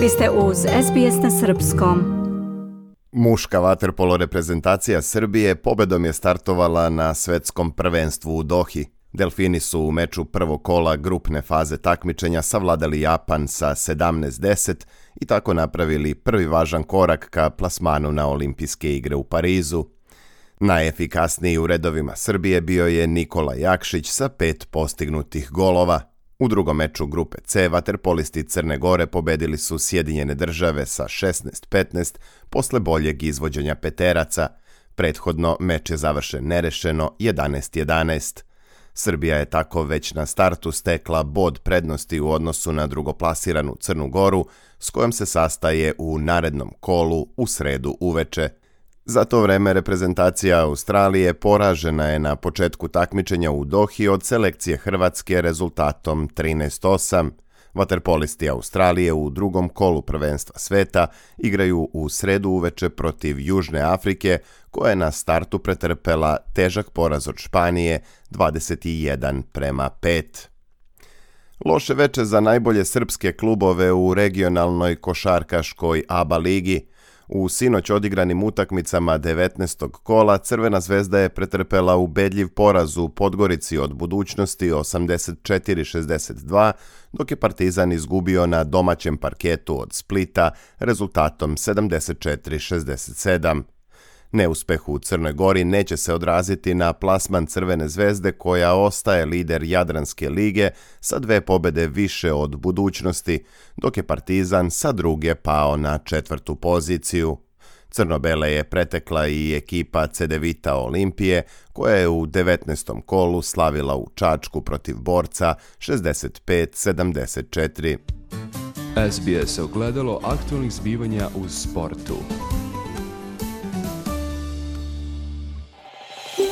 Vi ste uz SBS na Srpskom. Muška vaterpolo reprezentacija Srbije pobedom je startovala na svetskom prvenstvu u Dohi. Delfini su u meču prvog kola grupne faze takmičenja savladali Japan sa 17-10 i tako napravili prvi važan korak ka plasmanu na olimpijske igre u Parizu. Najefikasniji u redovima Srbije bio je Nikola Jakšić sa pet postignutih golova. U drugom meču grupe C vaterpolisti Crne Gore pobedili su Sjedinjene države sa 16-15 posle boljeg izvođenja peteraca. Prethodno meč je završen nerešeno 11-11. Srbija je tako već na startu stekla bod prednosti u odnosu na drugoplasiranu Crnu Goru, s kojom se sastaje u narednom kolu u sredu uveče. Za to vreme reprezentacija Australije poražena je na početku takmičenja u Dohi od selekcije Hrvatske rezultatom 13-8. Vaterpolisti Australije u drugom kolu prvenstva sveta igraju u sredu uveče protiv Južne Afrike, koja je na startu pretrpela težak poraz od Španije 21 prema 5. Loše veče za najbolje srpske klubove u regionalnoj košarkaškoj ABA ligi – U sinoć odigranim utakmicama 19. kola Crvena zvezda je pretrpela ubedljiv poraz u Podgorici od budućnosti 84-62, dok je Partizan izgubio na domaćem parketu od Splita rezultatom 74-67. Neuspeh u Crnoj Gori neće se odraziti na plasman Crvene zvezde koja ostaje lider Jadranske lige sa dve pobede više od budućnosti, dok je Partizan sa druge pao na četvrtu poziciju. Crnobele je pretekla i ekipa Cedevita Olimpije, koja je u 19. kolu slavila u Čačku protiv borca 65-74. SBS ogledalo aktualnih zbivanja u sportu.